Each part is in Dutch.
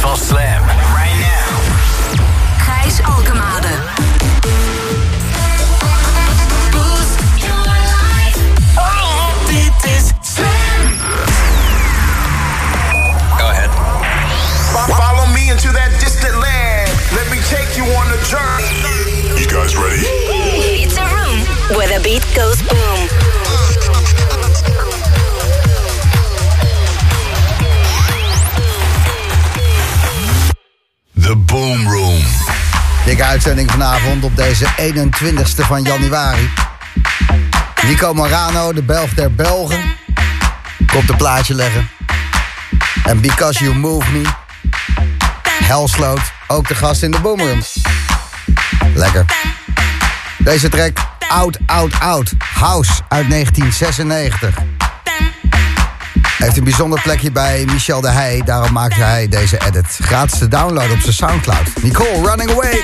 van Slam. Uitzending vanavond op deze 21ste van januari. Nico Morano, de Belg der Belgen. Komt een plaatje leggen. En Because You Move Me. Helsloot, ook de gast in de Boomroom. Lekker. Deze track, Out, Out, Out. House uit 1996. Heeft een bijzonder plekje bij Michel de Heij. Daarom maakte hij deze edit. Gratis te downloaden op zijn Soundcloud. Nicole, Running Away.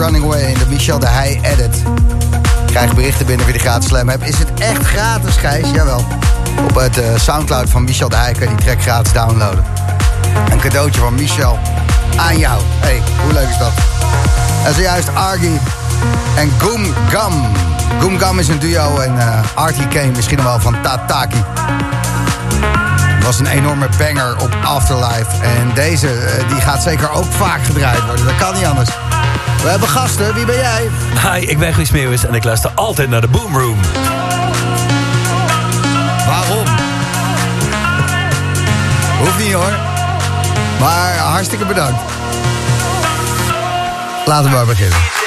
Running Away in de Michel de Heij edit. Krijg berichten binnen via de gratis slam app. Is het echt gratis, Gijs? Jawel. Op het eh, Soundcloud van Michel de Heij kan je die track gratis downloaden. Een cadeautje van Michel aan jou. hey, hoe leuk is dat? En zojuist Argy en Goom Gum. Goom Gum is een duo en uh, Artie Kane misschien wel van Tataki. was een enorme banger op Afterlife. En deze uh, die gaat zeker ook vaak gedraaid worden. Dat kan niet anders. We hebben gasten. Wie ben jij? Hi, ik ben Guus Meeuwis en ik luister altijd naar de Boom Room. Waarom? Hoeft niet hoor. Maar hartstikke bedankt. Laten we maar beginnen.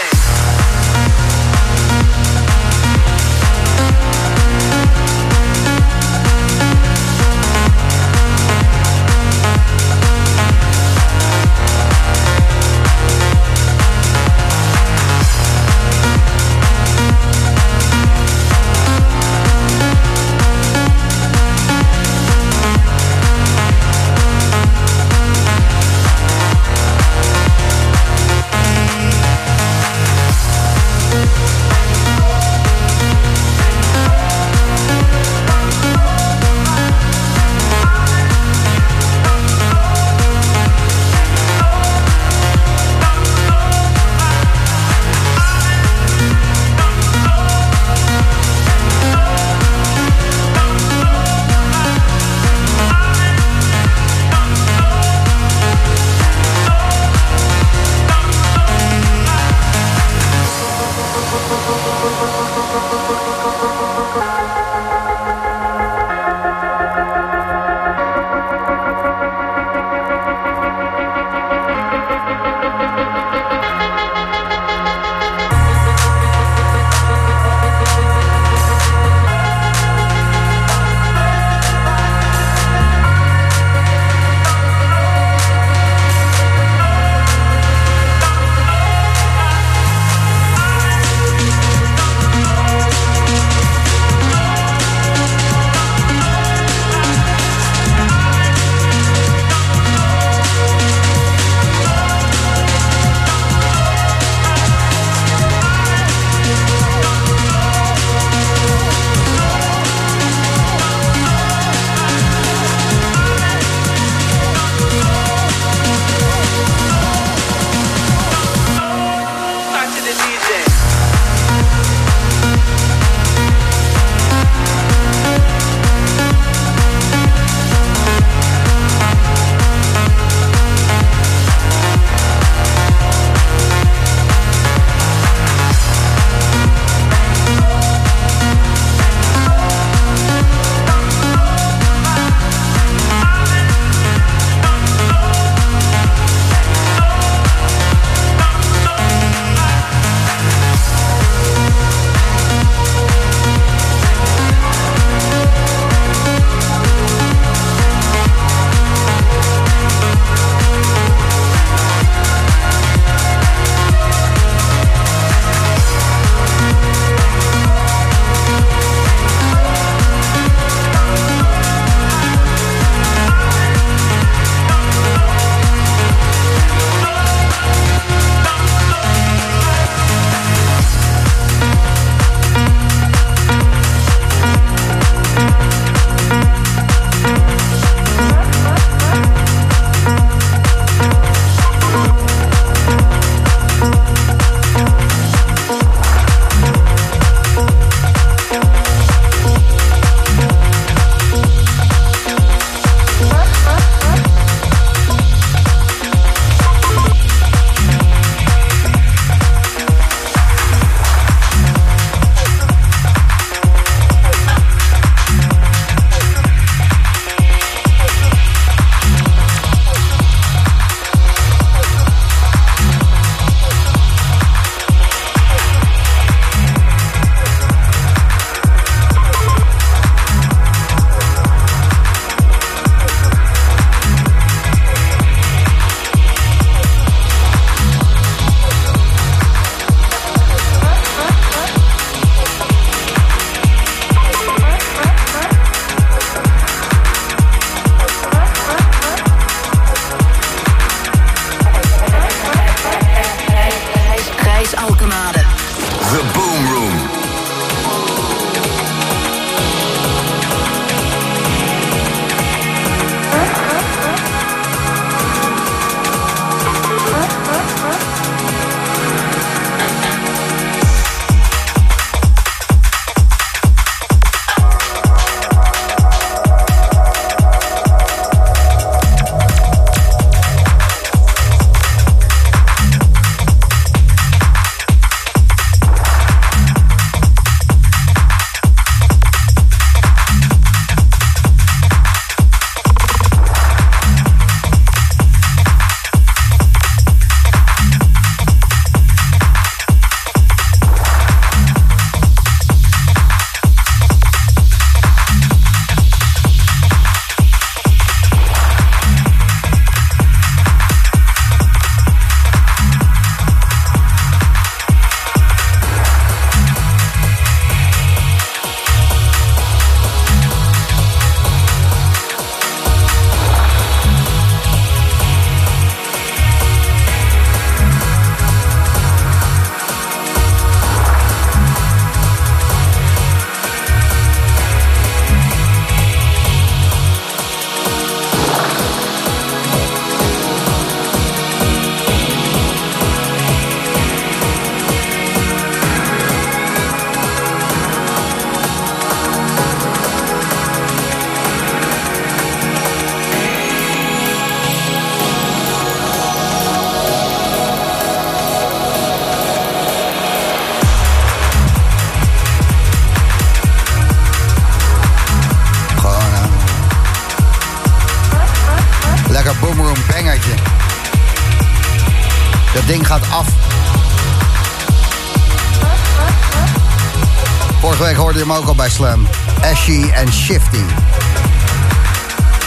Ook al bij Slam. Ashy en Shifty.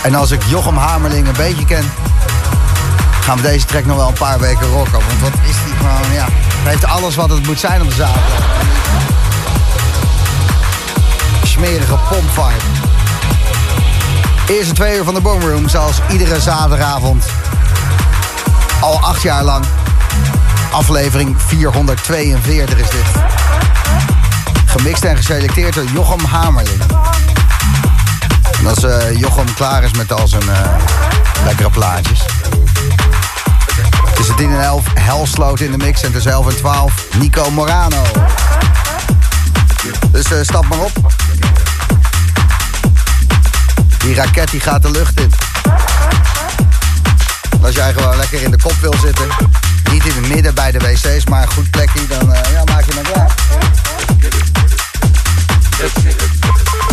En als ik Jochem Hamerling een beetje ken... gaan we deze track nog wel een paar weken rocken. Want wat is die gewoon, ja... Het heeft alles wat het moet zijn op de zaterdag. Smerige pompvibe. Eerste twee uur van de Boomroom, zoals iedere zaterdagavond. Al acht jaar lang. Aflevering 442 is dit. Gemixt en geselecteerd door Jochem Hamerling. En als eh, Jochem klaar is met al zijn eh, lekkere plaatjes. Tussen 10 en 11 Helsloot in de mix. En tussen 11 en 12 Nico Morano. Dus eh, stap maar op. Die raket die gaat de lucht in. Als jij gewoon lekker in de kop wil zitten. Niet in het midden bij de wc's, maar een goed plekje. Dan ja, maak je maar klaar.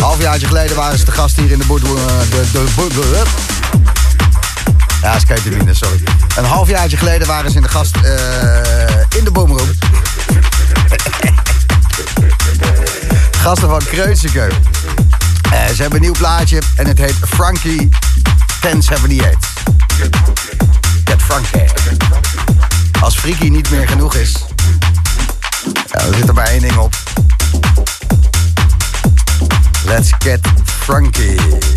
Halfjaartje geleden waren ze te gast hier in de boet. eh, de, de, de, de, ja, skatermine, sorry. Een halfjaartje geleden waren ze in de gast eh, in de boomroom. Gasten van Kreuzeke. Eh, ze hebben een nieuw plaatje en het heet Frankie 1078. Get Frankie. Als Freaky niet meer genoeg is, ja, dan zit er maar één ding op. Let's get Frankie.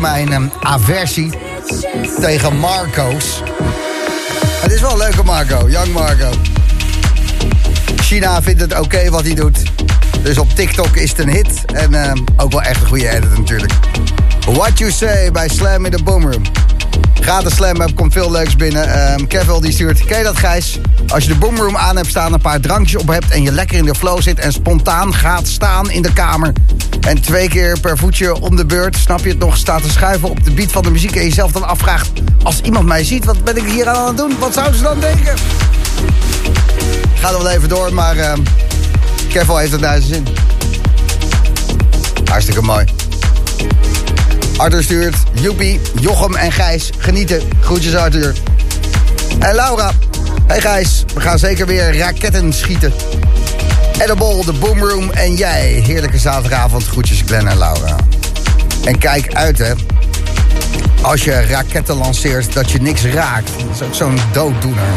Mijn ehm, aversie tegen Marco's. Het is wel een leuke Marco, Young Marco. China vindt het oké wat hij doet. Dus op TikTok is het een hit. En ehm, ook wel echt een goede edit natuurlijk. What You Say bij Slam in de Boomroom. Gratis Slam App komt veel leuks binnen. Um, die stuurt, ken dat Gijs? Als je de Boomroom aan hebt staan, een paar drankjes op hebt... en je lekker in de flow zit en spontaan gaat staan in de kamer... en twee keer per voetje om de beurt, snap je het nog... staat te schuiven op de beat van de muziek en jezelf dan afvraagt... als iemand mij ziet, wat ben ik hier aan het doen? Wat zouden ze dan denken? Ga er wel even door, maar uh, heeft het naar zijn zin. Hartstikke mooi. Arthur stuurt, Joepie, Jochem en Gijs genieten. Groetjes Arthur. En Laura. Hey Gijs, we gaan zeker weer raketten schieten. Edible, de Boomroom en jij. Heerlijke zaterdagavond. Groetjes Glenn en Laura. En kijk uit hè. Als je raketten lanceert, dat je niks raakt. Dat is ook zo'n dooddoener.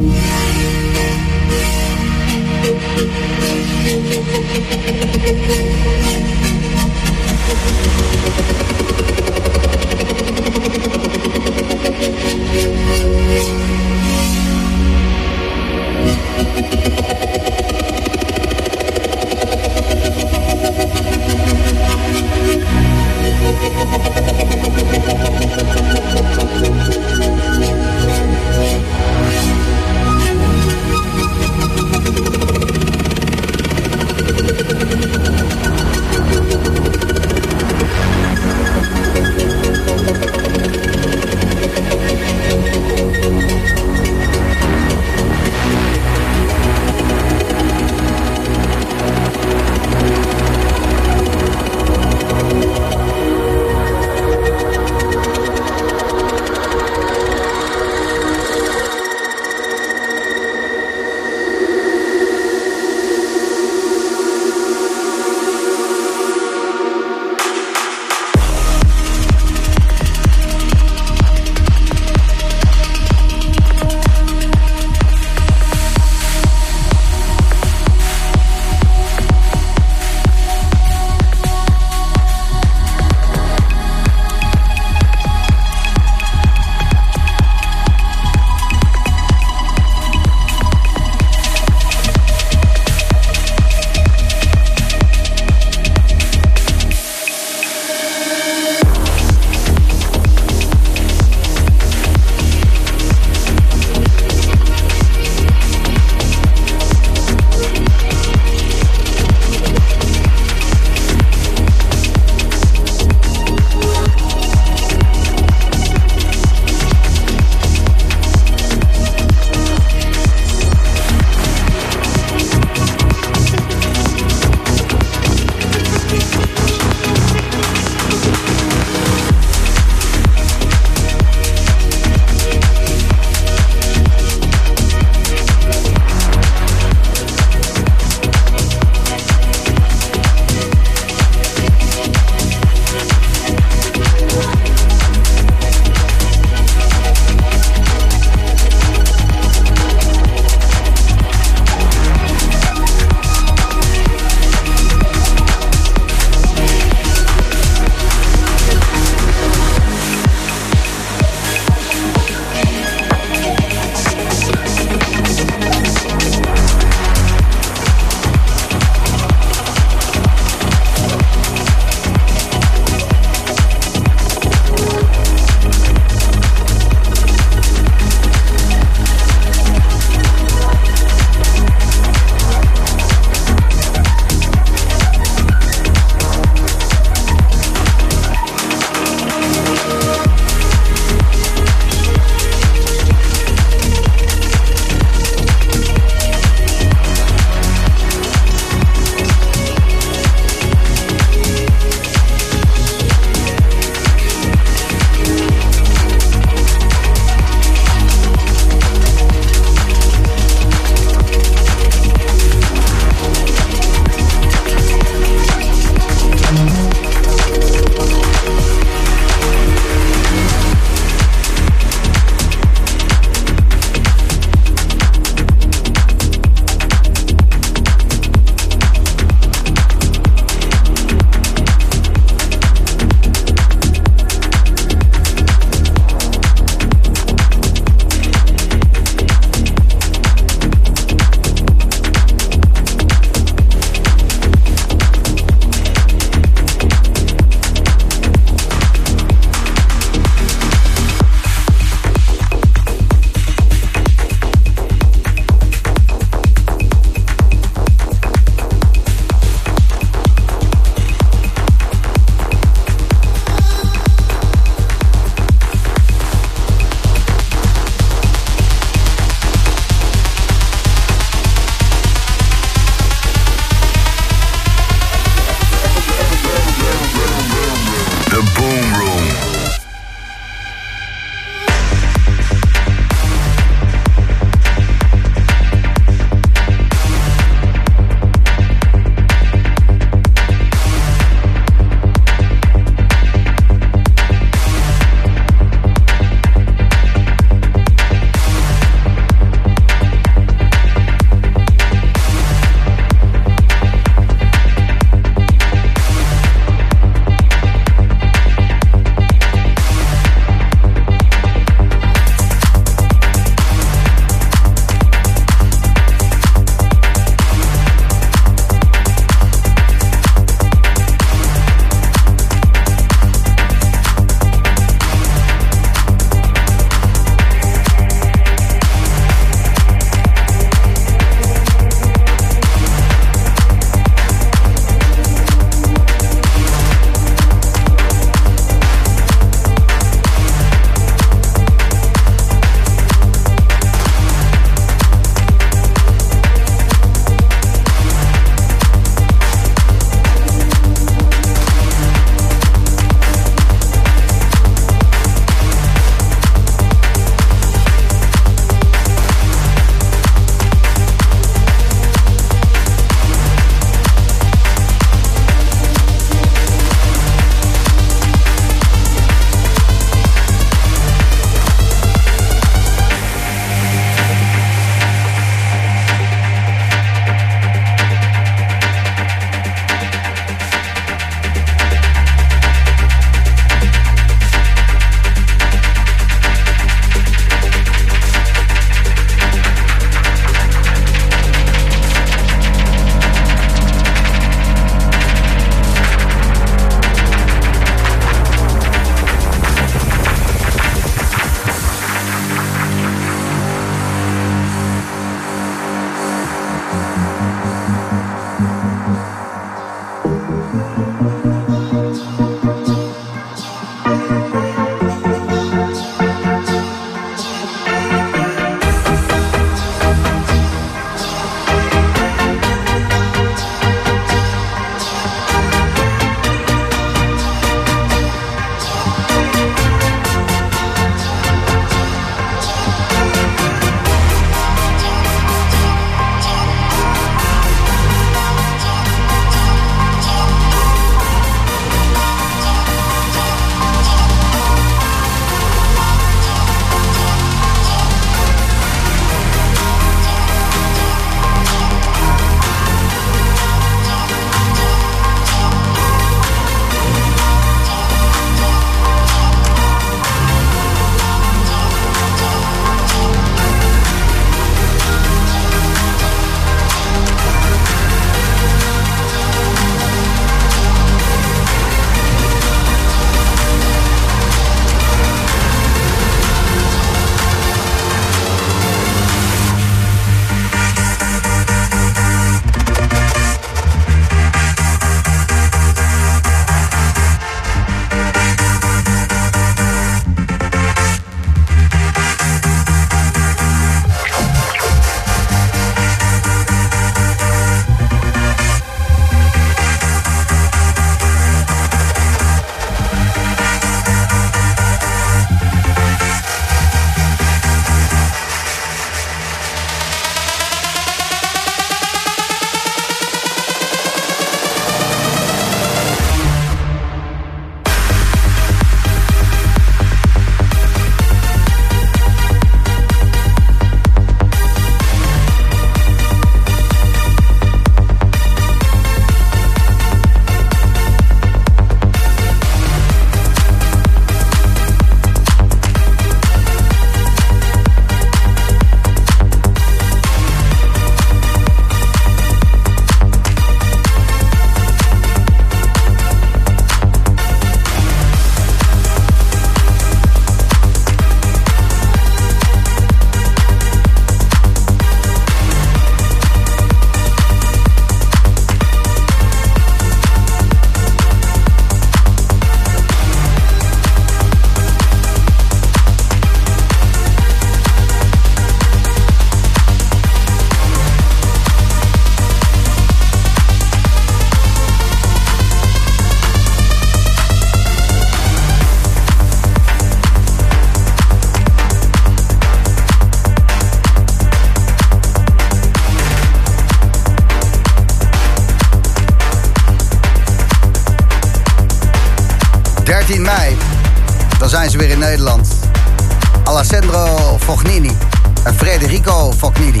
Fognini en Federico Fognini.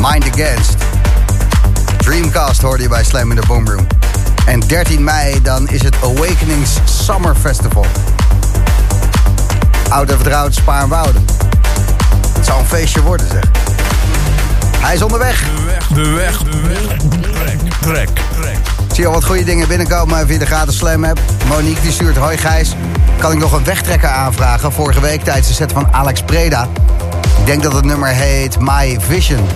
Mind Against. Dreamcast hoorde je bij Slam in the Boom Room. En 13 mei dan is het Awakenings Summer Festival. Oud en vertrouwd Spaarnwoude. Het zou een feestje worden zeg. Hij is onderweg. De weg, de weg. Trek, trek, trek. Zie je al wat goede dingen binnenkomen via de gratis Slam app. Monique die stuurt, hoi Gijs. Kan ik nog een wegtrekker aanvragen? Vorige week tijdens de set van Alex Preda. Ik denk dat het nummer heet My Vision.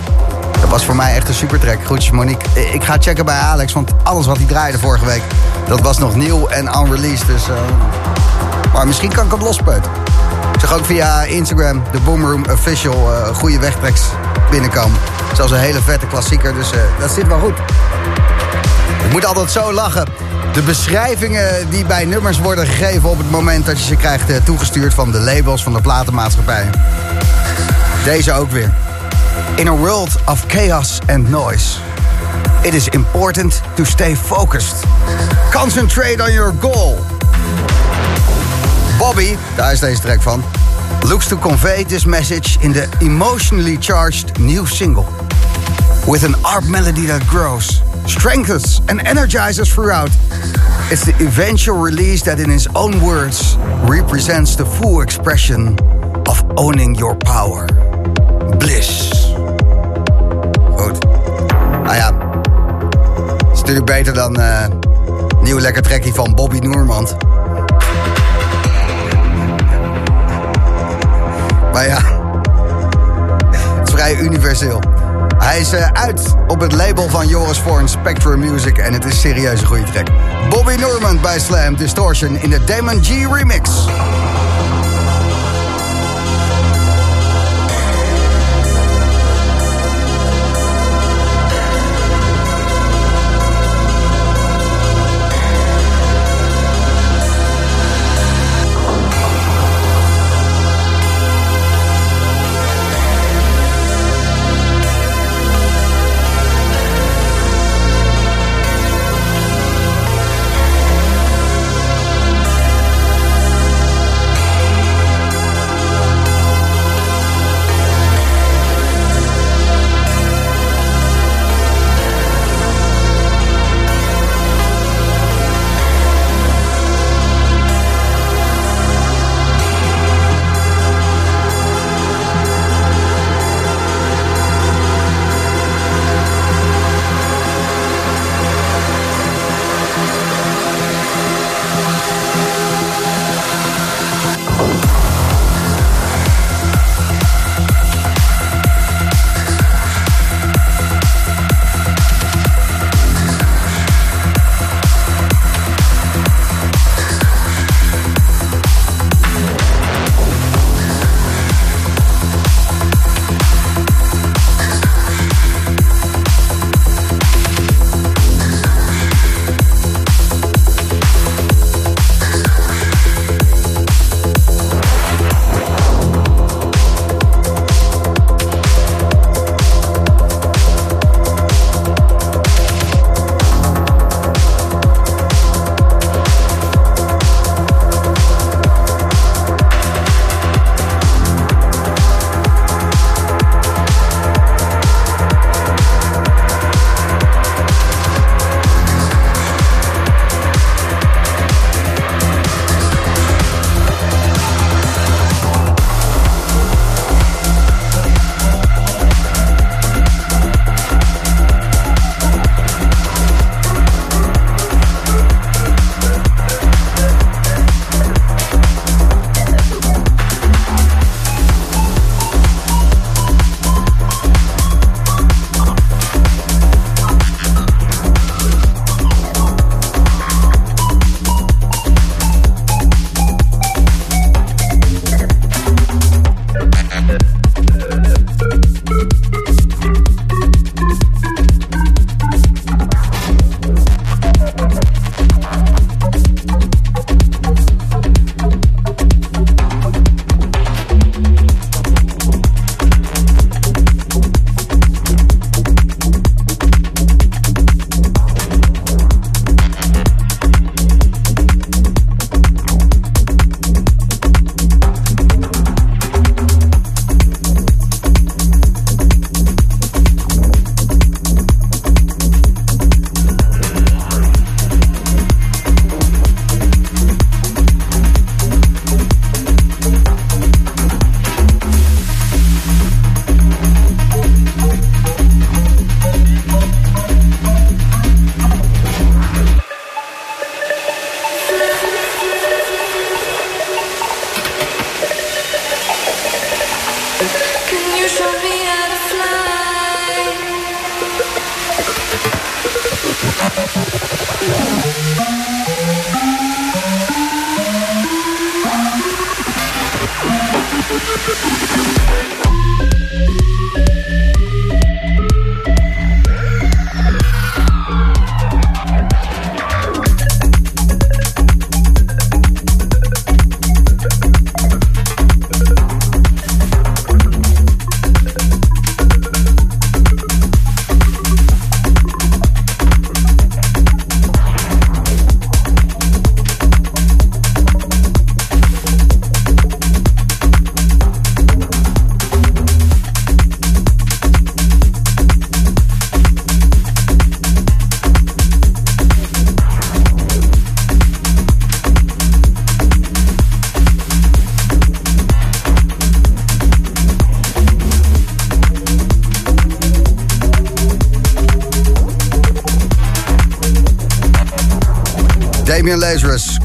Dat was voor mij echt een supertrack. Groetjes Monique. Eh, Ik ga checken bij Alex, want alles wat hij draaide vorige week... dat was nog nieuw en unreleased. Dus, eh, Maar misschien kan ik het lospeuten. Ik zag ook via Instagram, de Boomroom Official... eh, goede wegtracks binnenkomen. Zelfs een hele vette klassieker, dus dat zit wel goed. Ik moet altijd zo lachen. De beschrijvingen die bij nummers worden gegeven op het moment dat je ze krijgt eh, toegestuurd van de labels van de platenmaatschappijen. Deze ook weer. In a world of chaos and noise, it is important to stay focused. Concentrate on your goal. Bobby, daar is deze track van, looks to convey this message in the emotionally charged new single. With an ARP melody that grows, strengthens, and energizes throughout. It's the eventual release that, in his own words, represents the full expression of owning your power. Bliss. Goed. Nou ja, is natuurlijk beter dan eh nieuw lekker trekkie van Bobby Noermand. Maar ja, het is vrij universeel. Hij is eh, uit op het label van Joris Voorn, Spectrum Music. En het is serieus een goede track. Bobby Norman bij Slam Distortion in de Damon G remix.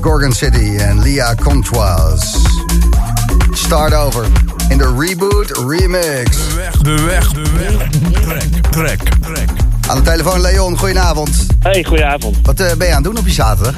Gorgon City en Lia Comtoise. Start over in de Reboot Remix. De weg, de weg, de weg. Trek, trek, trek. Aan de telefoon Leon, goedenavond. Hey, goedenavond. Wat eh, ben je aan het doen op je zaterdag?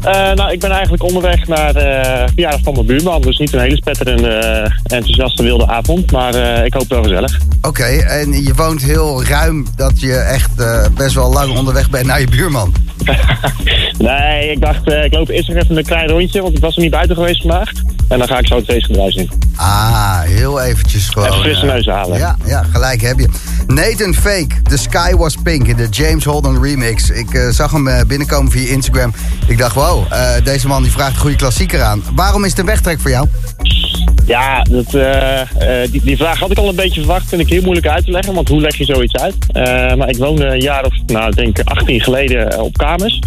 Eh, nou, ik ben eigenlijk onderweg naar de verjaardag van mijn buurman. Dus niet een hele spetterende, eh, enthousiaste wilde avond. Maar eh, ik hoop wel gezellig. Oké, en je woont heel ruim dat je echt eh, best wel lang onderweg bent naar je buurman. nee, ik dacht, eh, ik loop eerst nog even een klein rondje. Want ik was er niet buiten geweest vandaag. En dan ga ik zo het feestgedruis in. Ah, heel eventjes gewoon. Even frisse eh, neus halen. Ja, ja, gelijk heb je. Nathan Fake, The Sky Was Pink in de James Holden remix. Ik eh, zag hem binnenkomen via Instagram. Ik dacht, wow, deze man die vraagt een goede klassieker aan. Waarom is het een wegtrek voor jou? Ja, dat, die, die vraag had ik al een beetje verwacht. Vind ik heel moeilijk uit te leggen, want hoe leg je zoiets uit? Maar ik woonde een jaar of, nou, ik denk 18 geleden op kamers.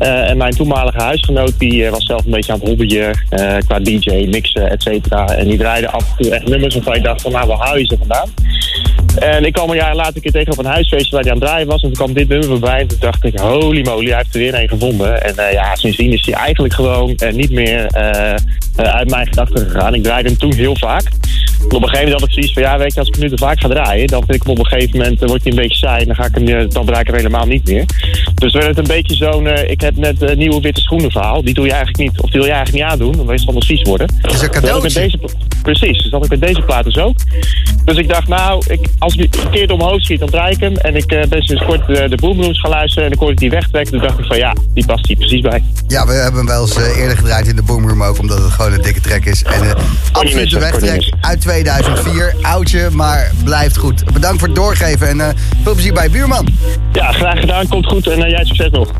Eh, en mijn toenmalige huisgenoot die eh, was zelf een beetje aan het hobbyen eh, qua DJ, mixen, et cetera. En die draaide af en toe echt nummers waarvan ik dacht van nou, waar haal je ze vandaan? En ik kwam een jaar later een keer tegen op een huisfeestje waar hij aan het draaien was. En toen kwam dit nummer voorbij. En toen dacht ik, holy moly, hij heeft er weer een gevonden. En ja, sindsdien is hij eigenlijk gewoon niet meer uit mijn gedachten gegaan. Ik draaide hem toen heel vaak. En op een gegeven moment had ik zoiets van, ja, weet je, als ik nu te vaak ga draaien, dan vind ik hem op een gegeven moment, eh, wordt hij een beetje saai. En dan, ga ik hem, eh, dan draai ik hem helemaal niet meer. Dus werd het een beetje zo'n, eh, ik heb net een nieuwe witte schoenen verhaal. Die doe je eigenlijk niet, of die wil je eigenlijk niet aandoen, dan wil je anders vies worden. Het is een Dat had ik met cadeautje. deze, precies, dus dat had ik met deze plaat dus ook. Dus ik dacht, nou, ik, als ik verkeerd omhoog schiet, dan draai ik hem. En ik eh, ben sinds kort eh, de Boomrooms gaan luisteren en ik hoorde die wegtrekken. Toen dacht ik van, ja, die past hier precies bij. Ja, we hebben hem wel eens eh, eerder gedraaid in de Boomroom ook, omdat het gewoon een dikke track is. En eh absoluut wegtrek uit 2004. Oudje, maar blijft goed. Bedankt voor het doorgeven en veel plezier bij buurman. Ja, graag gedaan, komt goed en jij succes nog.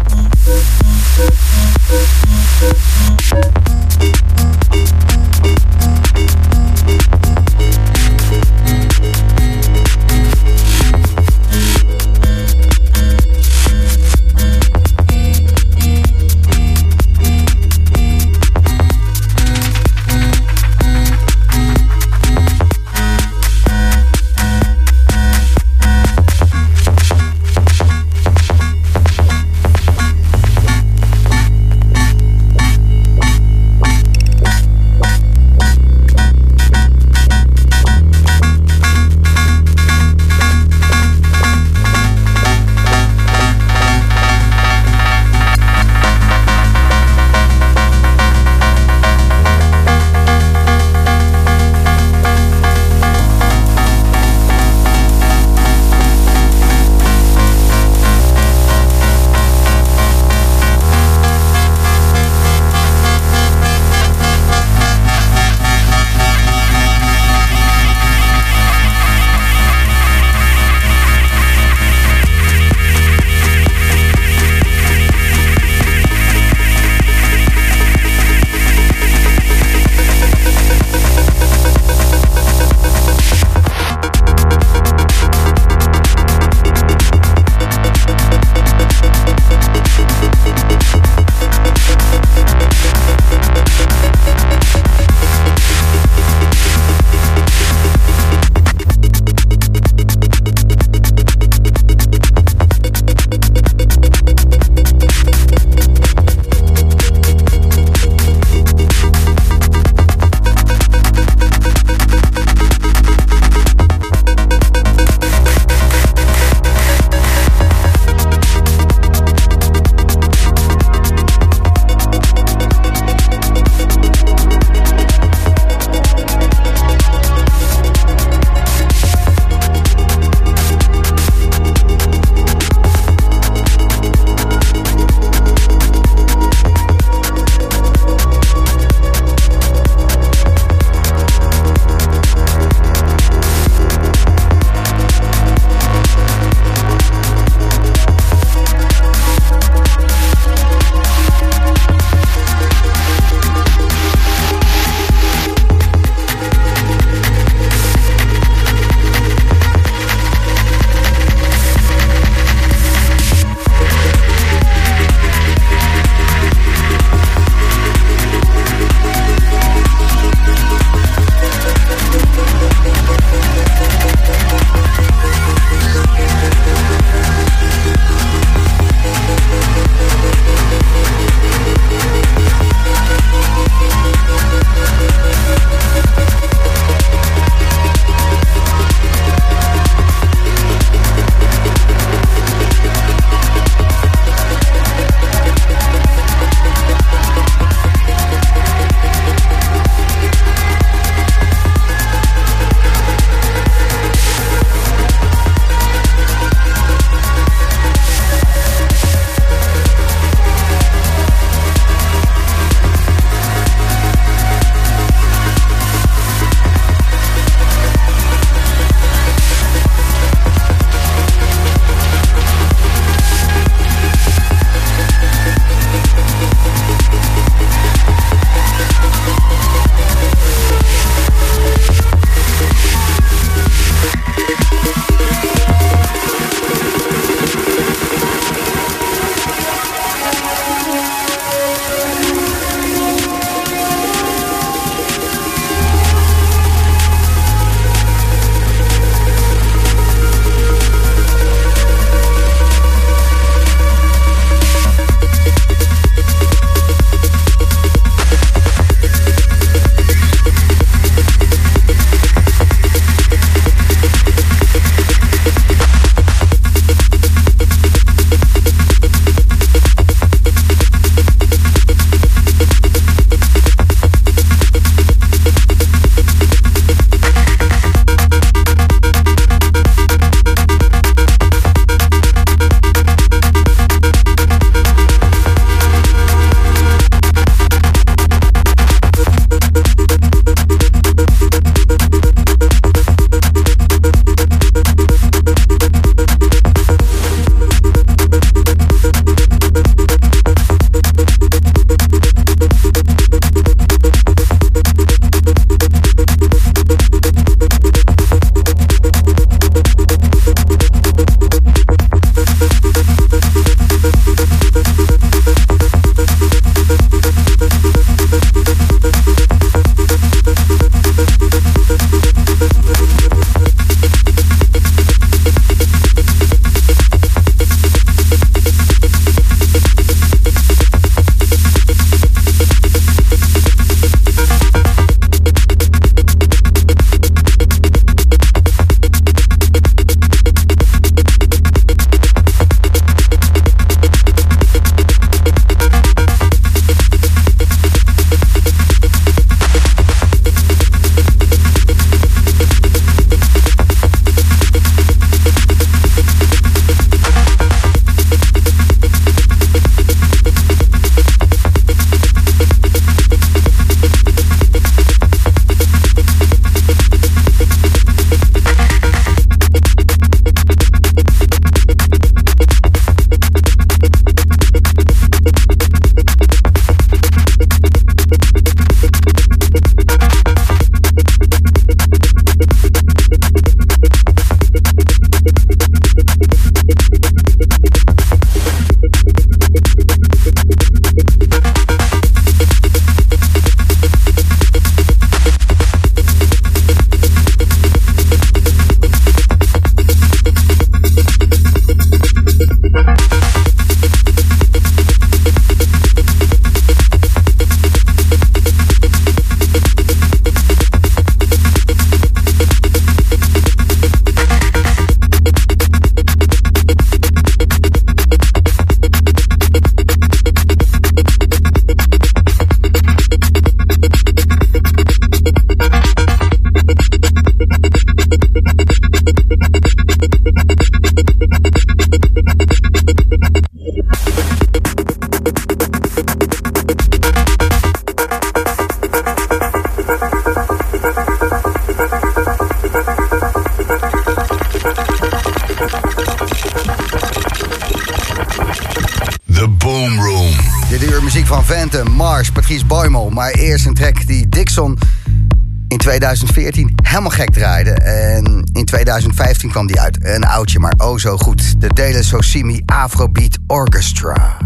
2014 helemaal gek draaide. En in 2015 kwam die uit. Een oudje, maar oh zo goed. De Dele Sosimi Afrobeat Orchestra.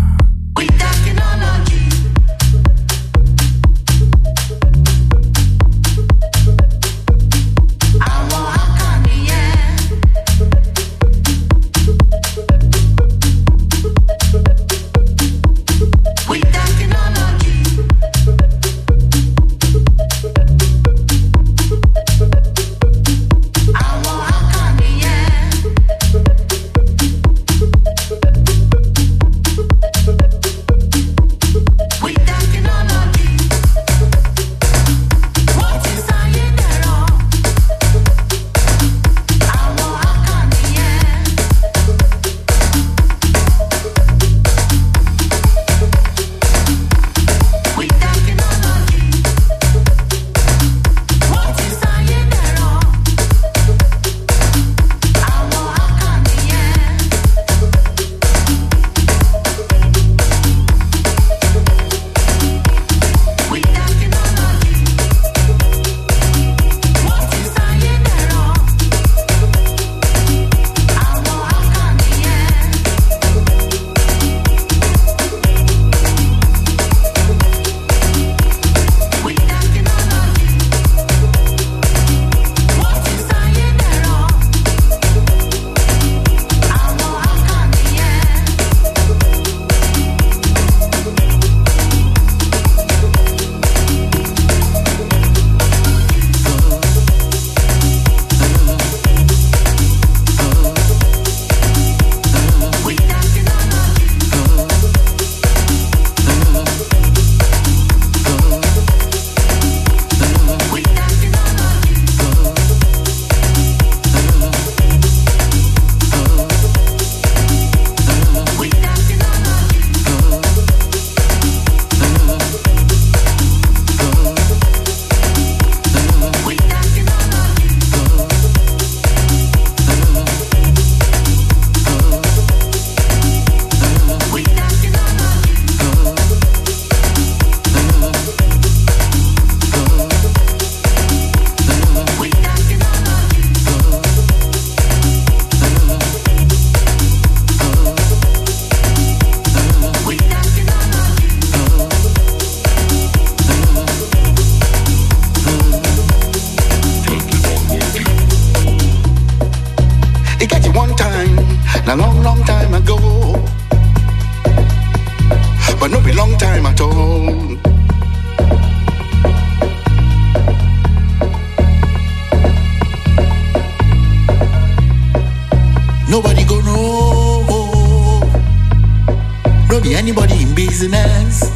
long time at all. Nobody go know. No be anybody in business.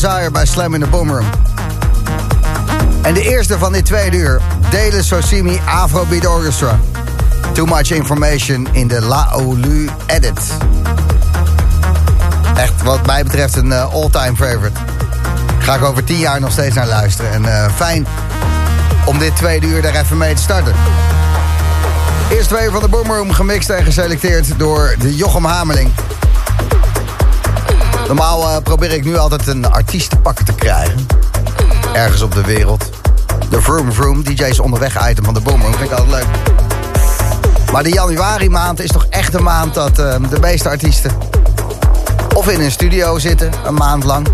Desire bij Slam in the Boomroom. En de eerste van dit tweede uur. Dele Sosimi Afrobeat Orchestra. Too much information in de La Olu edit. Echt wat mij betreft een uh, all-time favorite. Ga ik over tien jaar nog steeds naar luisteren. En uh, fijn om dit tweede uur daar even mee te starten. Eerst twee van de Boomroom gemixt en geselecteerd door de Jochem Hameling. Normaal uh, probeer ik nu altijd een artiest te krijgen. Ergens op de wereld. De Vroom Vroom, DJ's onderweg item van de Boomroom. Vind ik altijd leuk. Maar de januari maand is toch echt een maand dat uh, de meeste artiesten... of in een studio zitten, een maand lang.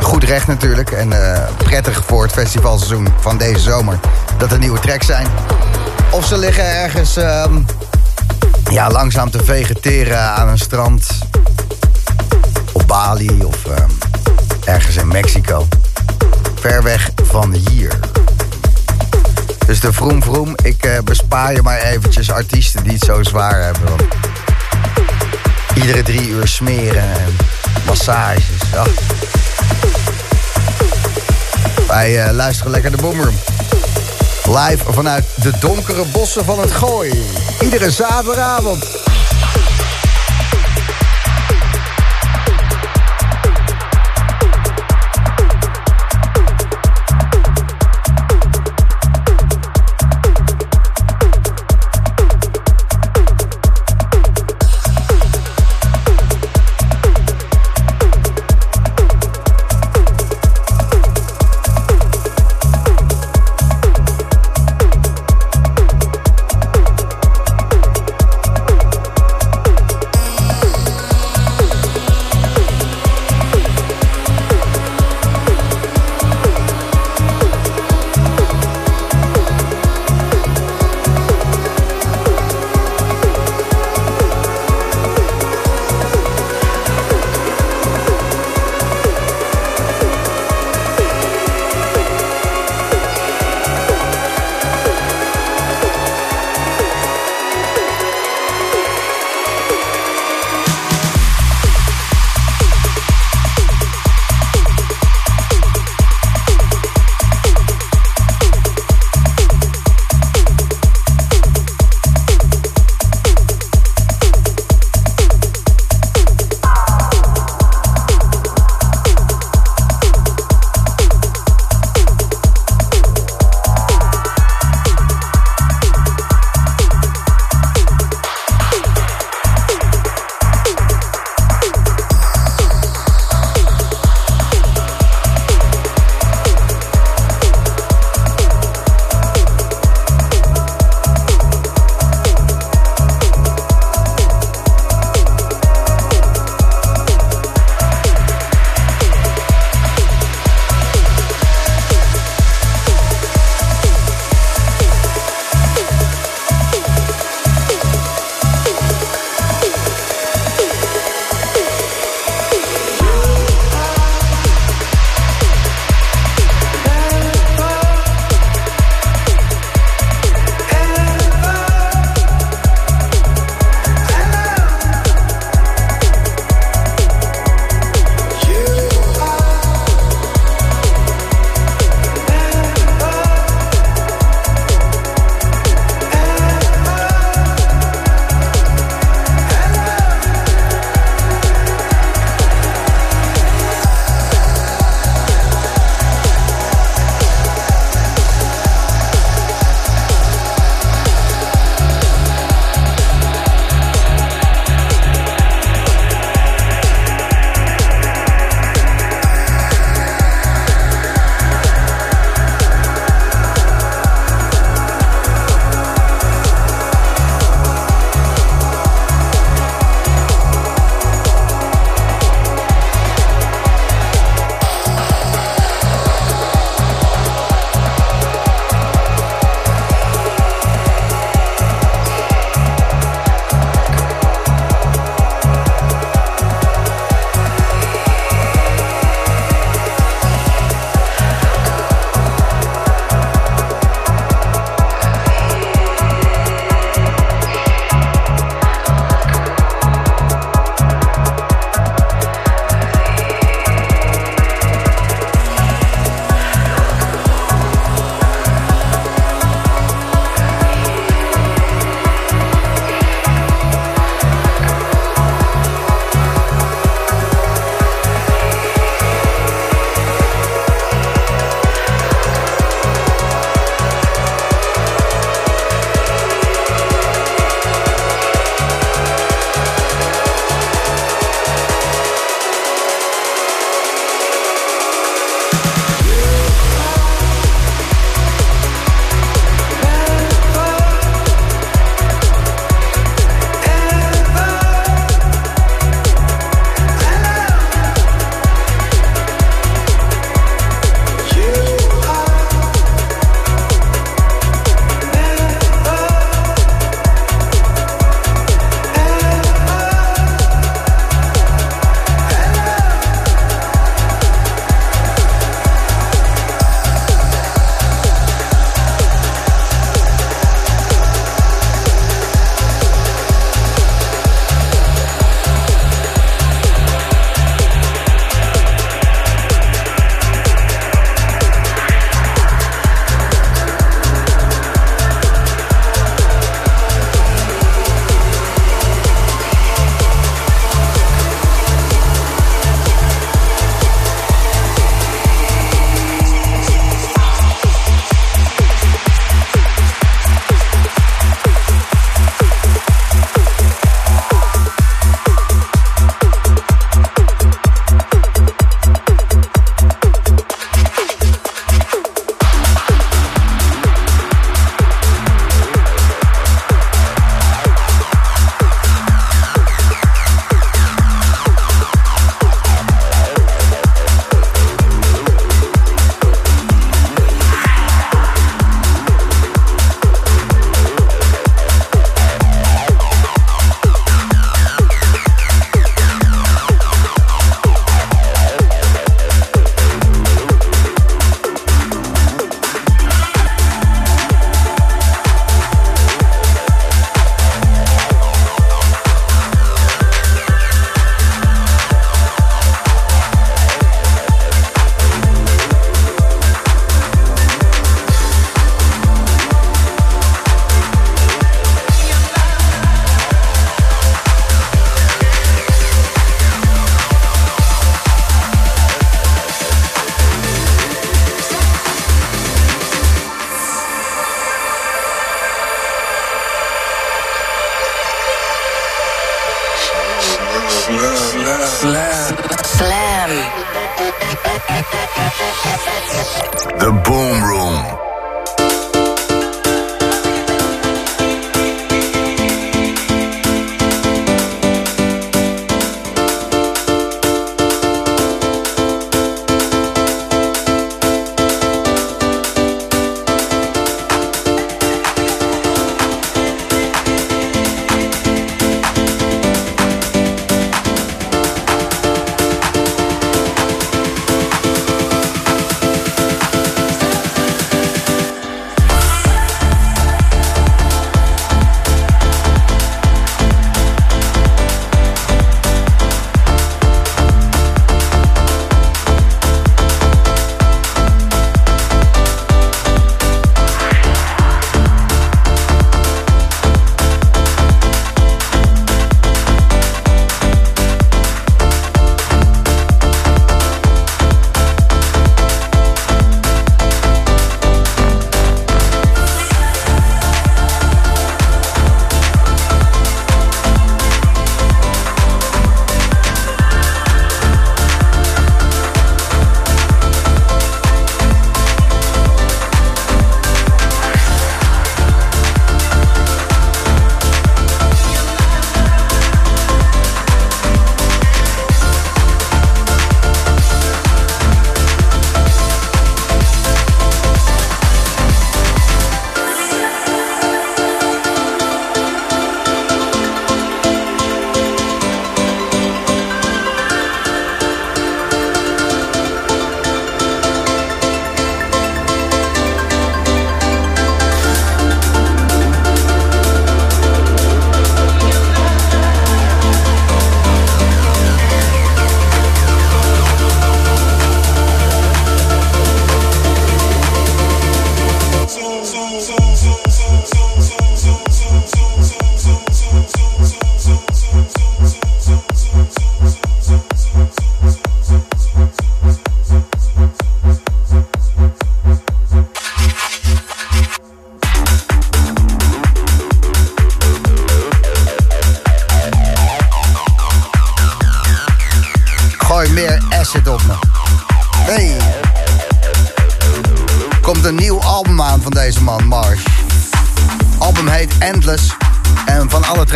Goed recht natuurlijk. En uh, prettig voor het festivalseizoen van deze zomer. Dat er nieuwe tracks zijn. Of ze liggen ergens uh, ja, langzaam te vegeteren aan een strand. Bali of uh, ergens in Mexico. Ver weg van hier. Dus de vroom vroom, ik uh, bespaar je maar eventjes artiesten die het zo zwaar hebben. Iedere drie uur smeren en massages. Wij uh, luisteren lekker de Boomroom. Live vanuit de donkere bossen van het Gooi. Iedere zaterdagavond.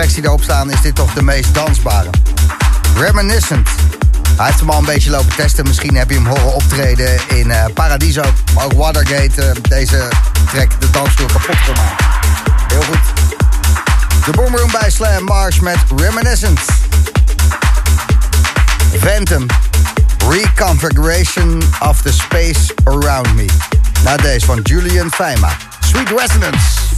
Tracks die erop staan is dit toch de meest dansbare. Reminiscent. Hij heeft hem al een beetje lopen testen. Misschien heb je hem horen optreden in eh, Paradiso. Maar ook Watergate. eh, deze track de dansvloer kapot gemaakt. Heel goed. De Boomroom bij Slam Marsh met Reminiscent. Phantom. Reconfiguration of the space around me. Na deze van Julian Feima. Sweet Resonance.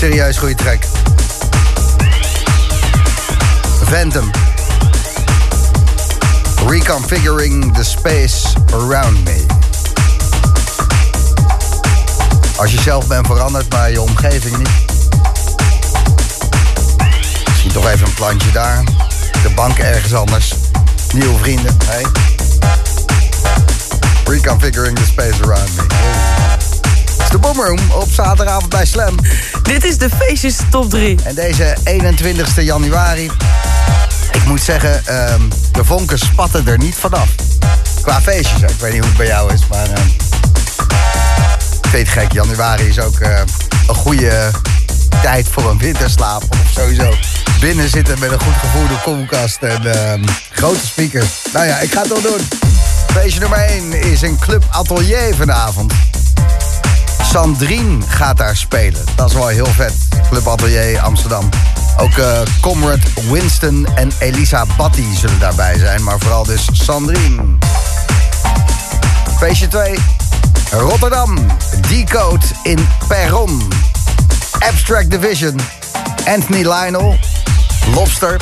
Serieus goede track. Phantom. Reconfiguring the space around me. Als je zelf bent veranderd, maar je omgeving niet. Misschien toch even een plantje daar. De bank ergens anders. Nieuwe vrienden. Hey. Reconfiguring the space around me. De Boomroom op zaterdagavond bij Slam. Dit is de feestjes top 3. En deze 21 januari, ik moet zeggen, ehm, de vonken spatten er niet vanaf. Qua feestjes, ik weet niet hoe het bij jou is, maar... ehm, ik weet gek, januari is ook eh, een goede tijd voor een winterslaap. Of sowieso binnen zitten met een goed gevoerde koelkast en ehm, grote speakers. Nou ja, ik ga het wel doen. Feestje nummer 1 is een Club Atelier vanavond. Sandrine gaat daar spelen. Dat is wel heel vet. Club Atelier Amsterdam. Ook eh, Comrade Winston en Elisa Batty zullen daarbij zijn. Maar vooral dus Sandrine. Feestje 2. Rotterdam. Decode in Perron. Abstract Division. Anthony Lionel. Lobster.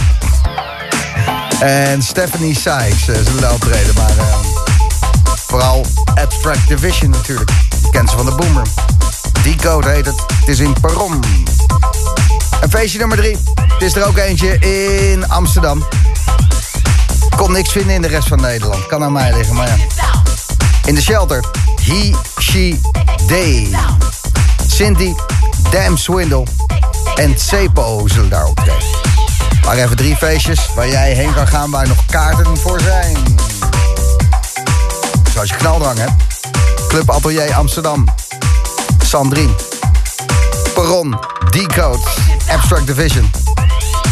En Stephanie Sykes eh, zullen daar optreden. Maar eh, vooral Abstract Division natuurlijk. Kent van de Boomer. Decode heet het. Het is in Perron. En feestje nummer 3. Het is er ook eentje in Amsterdam. Kon niks vinden in de rest van Nederland. Kan aan mij liggen, maar ja. In de shelter. He, she, they. Cindy, Damn Swindle en Cepo zullen daar optreden. Maar even drie feestjes waar jij heen kan gaan waar nog kaarten voor zijn. Zoals je knaldrang hebt. Club Atelier Amsterdam. Sandrine. Perron. Decode. Abstract Division.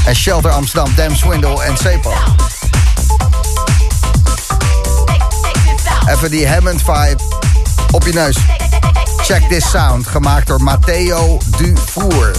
En Shelter Amsterdam. Damn Swindle en Cepo. Even die Hammond vibe op je neus. Check this sound, gemaakt door Matteo Dufour.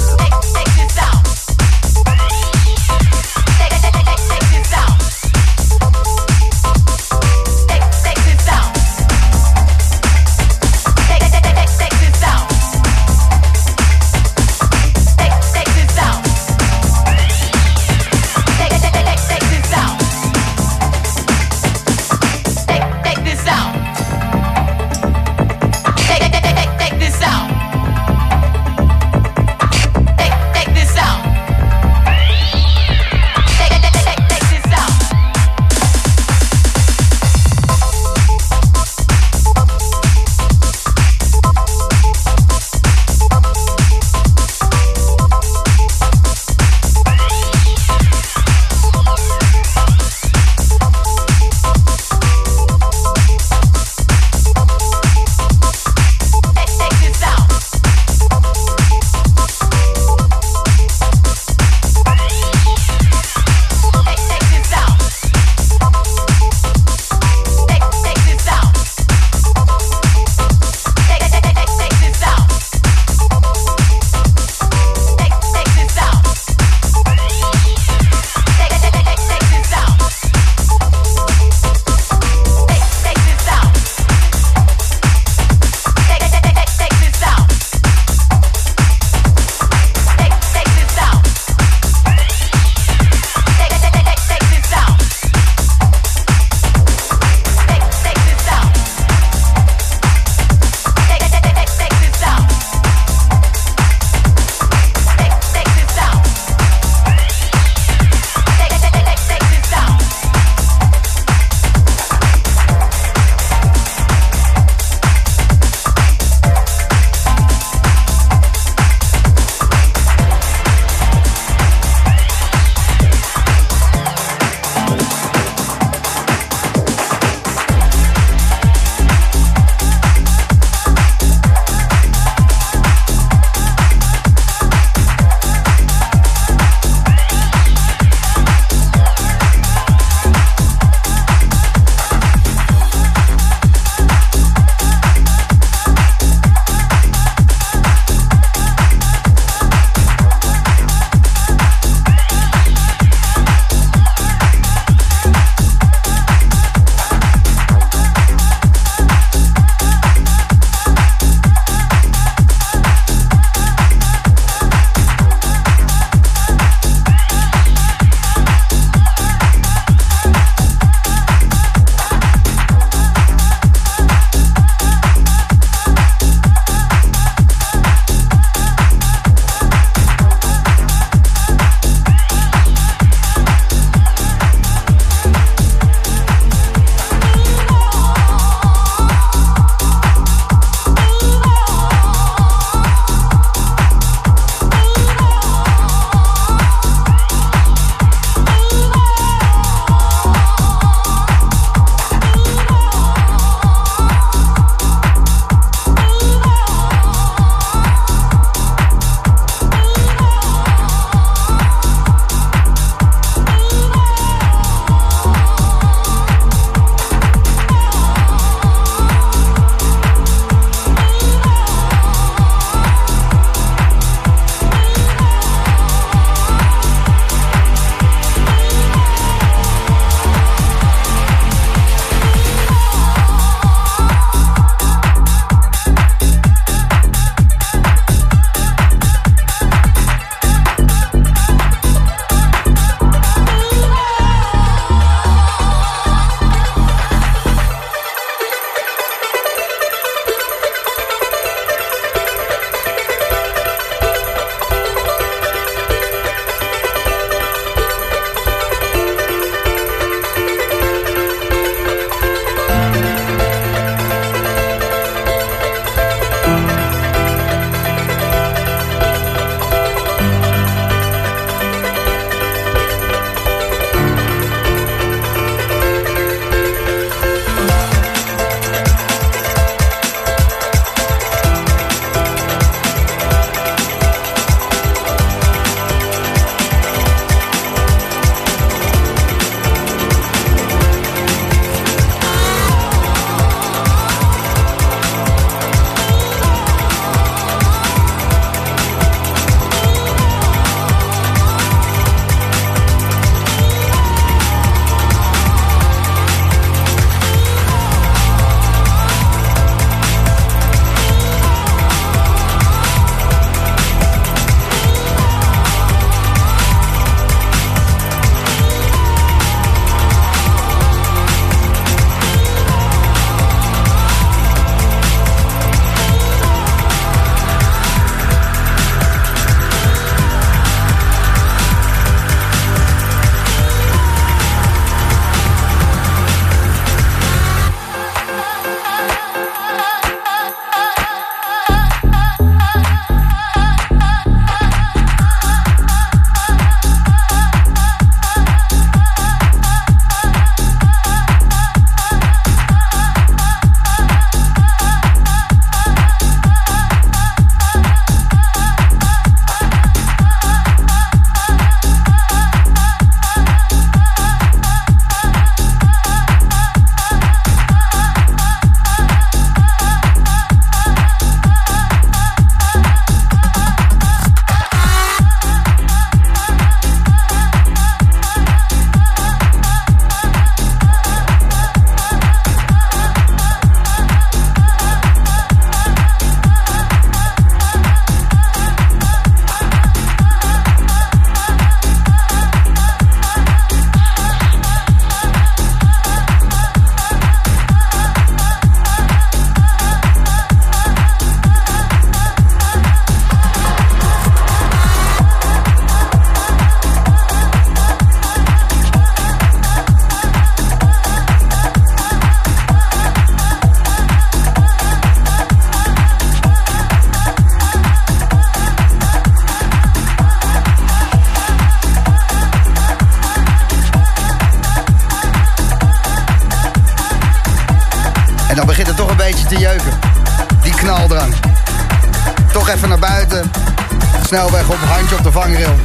Vangrail.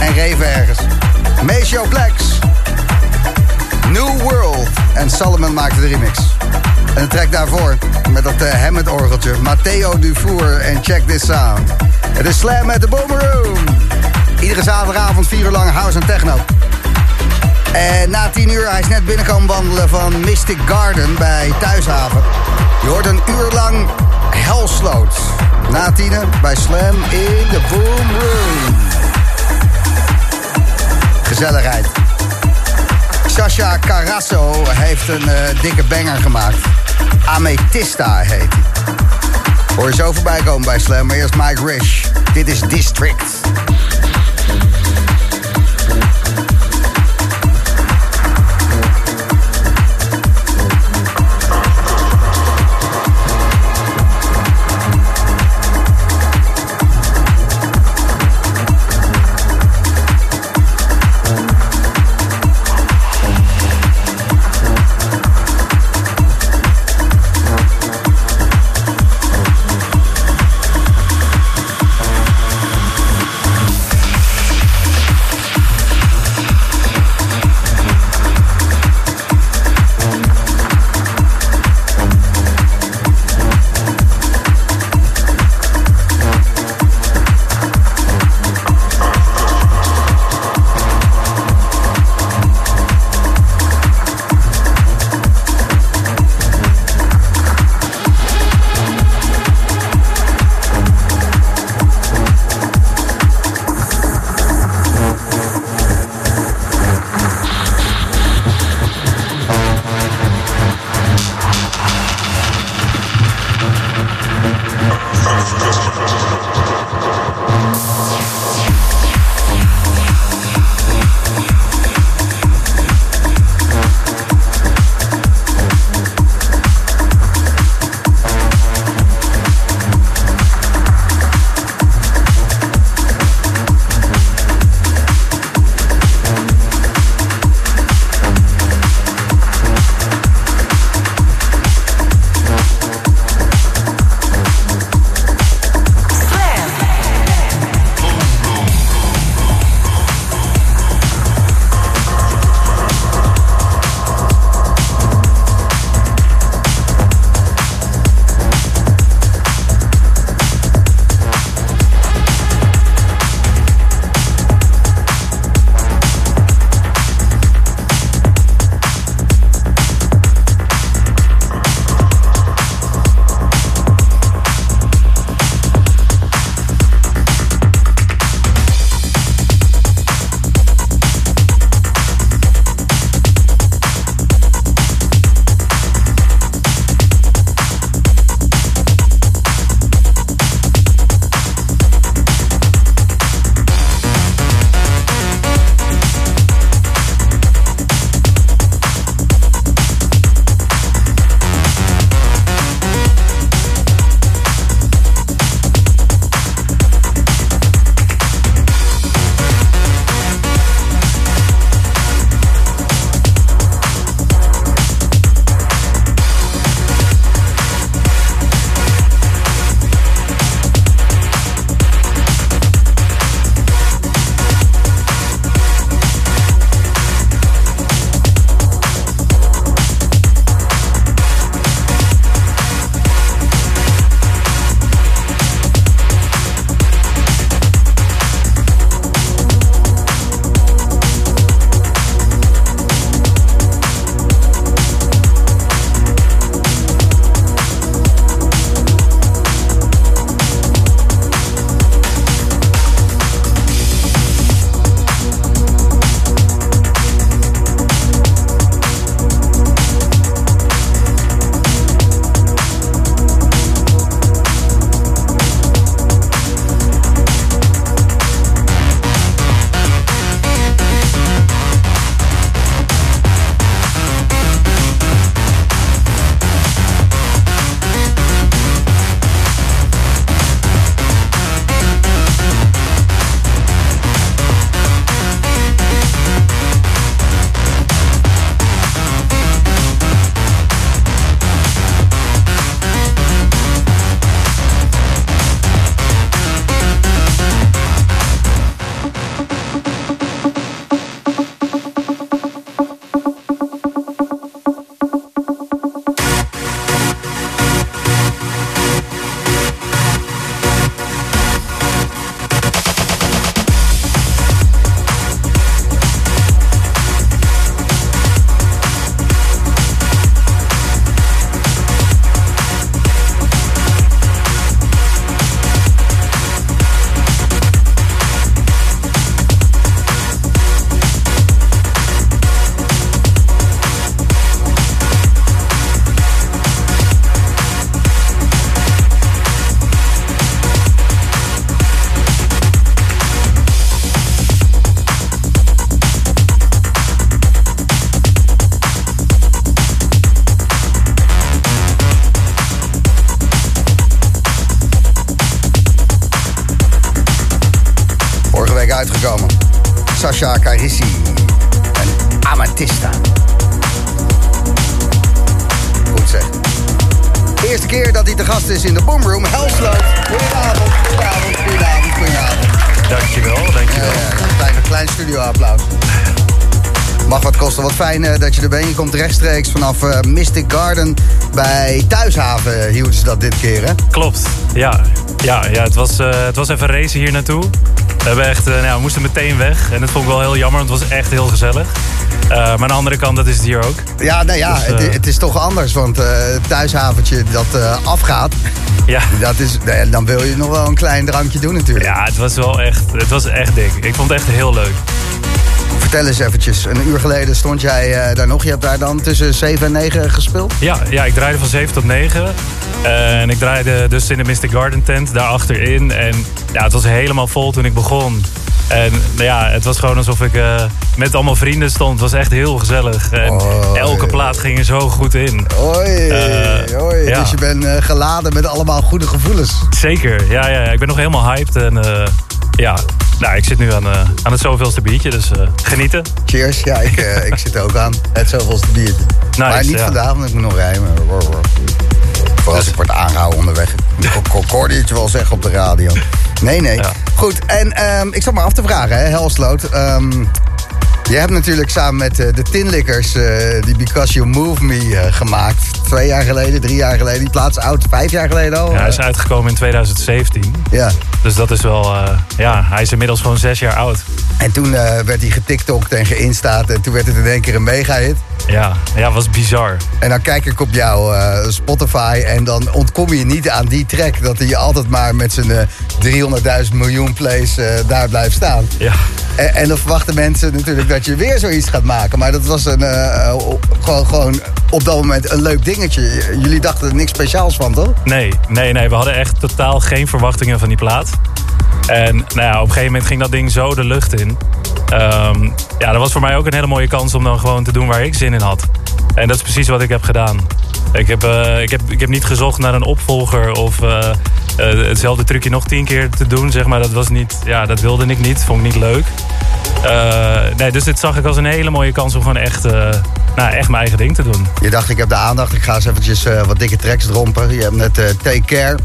En reven ergens. Maceo Plex. New World. En Solomon maakte de remix. En de track daarvoor, met dat uh, Hammond-orgeltje. Matteo Dufour en Check This Sound. Het is Slam met de Boomeroom. Iedere zaterdagavond 4 uur lang house en techno. En na 10 uur, hij is net binnenkomen wandelen van Mystic Garden bij Thuishaven. Je hoort een uur lang Hellsloot. Na tienen bij Slam in de Boom Room. Gezelligheid. Sasha Carasso heeft een uh, dikke banger gemaakt. Amethysta heet hij. Hoor je zo voorbij komen bij Slam. Maar eerst Mike Rish. Dit is District. Vanaf eh, Mystic Garden bij Thuishaven hielden ze dat dit keer, hè? Klopt, ja. Ja, ja het, was, eh, het was even racen hier naartoe. We, hebben echt, eh, nou, we moesten meteen weg. En dat vond ik wel heel jammer, want het was echt heel gezellig. Maar aan de andere kant, dat is het hier ook. Ja, nou ja, Dus, het, het is toch anders. Want eh, het thuishaventje dat afgaat, Ja. dat is, nee, dan wil je nog wel een klein drankje doen natuurlijk. Ja, het was wel echt, het was echt dik. Ik vond het echt heel leuk. Vertel eens eventjes, een uur geleden stond jij eh, daar nog. Je hebt daar dan tussen 7 en 9 gespeeld? Ja, ja, ik draaide van 7 tot 9. en ik draaide dus in de Mystic Garden tent daar achterin. En ja, het was helemaal vol toen ik begon. En ja, het was gewoon alsof ik eh, met allemaal vrienden stond. Het was echt heel gezellig. En elke plaat ging er zo goed in. Eh, ja. Dus je bent eh, geladen met allemaal goede gevoelens. Zeker, ja, ja, ik ben nog helemaal hyped. En eh, ja, nou, ik zit nu aan, eh, aan het zoveelste biertje, dus eh, genieten. Cheers. Ja, ik, eh, ik zit ook aan. Het zoveelste biertje. maar niet ja. vandaag, want ik moet nog rijden. Voor als ik word aangehouden onderweg. Ik hoorde je het wel zeggen op de radio. Nee, nee. Ja. Goed, en ehm, ik zat maar af te vragen, hè, Helsloot. Ehm, je hebt natuurlijk samen met eh, de Tinlikkers eh, die Because You Move Me eh, gemaakt. Twee jaar geleden, drie jaar geleden. Die plaats oud, vijf jaar geleden al. Ja, hij is uitgekomen in 2017. Ja. Dus dat is wel, ja, hij is inmiddels gewoon zes jaar oud. En toen werd hij getiktokt en geïnstaat. En toen werd het in één keer een mega-hit. Ja, ja, was bizar. En dan kijk ik op jouw Spotify en dan ontkom je niet aan die track... dat hij altijd maar met zijn eh 300.000 miljoen plays daar blijft staan. Ja. En, en dan verwachten mensen natuurlijk dat je weer zoiets gaat maken. Maar dat was een, eh, gewoon, gewoon op dat moment een leuk dingetje. Jullie dachten er niks speciaals van, toch? Nee, nee, nee. We hadden echt totaal geen verwachtingen van die plaat. En nou ja, op een gegeven moment ging dat ding zo de lucht in. Ehm, ja, dat was voor mij ook een hele mooie kans om dan gewoon te doen waar ik zin in had. En dat is precies wat ik heb gedaan. Ik heb, eh, ik heb, ik heb niet gezocht naar een opvolger of eh, eh, hetzelfde trucje nog tien keer te doen. Zeg maar. dat, was niet, ja, dat wilde ik niet, vond ik niet leuk. Eh, nee, dus dit zag ik als een hele mooie kans om gewoon echt, eh, nou, echt mijn eigen ding te doen. Je dacht, ik heb de aandacht. Ik ga eens eventjes wat dikke tracks drompen. Je hebt net Take Care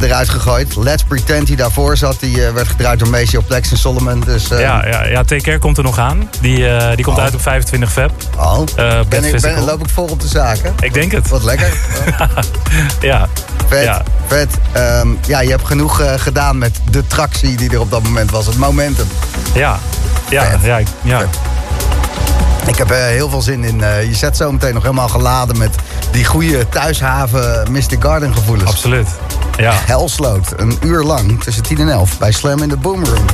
eruit gegooid. Let's Pretend die daarvoor zat. Die werd gedraaid door Maceo Plex en Solomon. Dus, Ja, ja, ja Take Care komt er nog aan. Die, die komt Oh. uit op 25 feb. Oh, ben ik, ben, loop ik vol op de zaken? Ik denk het. Wat lekker. Ja. Vet, Ja. vet. Ehm, ja, je hebt genoeg eh, gedaan met de tractie die er op dat moment was. Het momentum. Ja. Ja, Vet. ja, ik- ja. Vet. Ik heb eh, heel veel zin in. eh, je zet zo meteen nog helemaal geladen met die goede thuishaven Mystic Garden gevoelens. absoluut. Ja. Helsloot, een uur lang tussen 10 en 11 bij Slam in de Boomroom.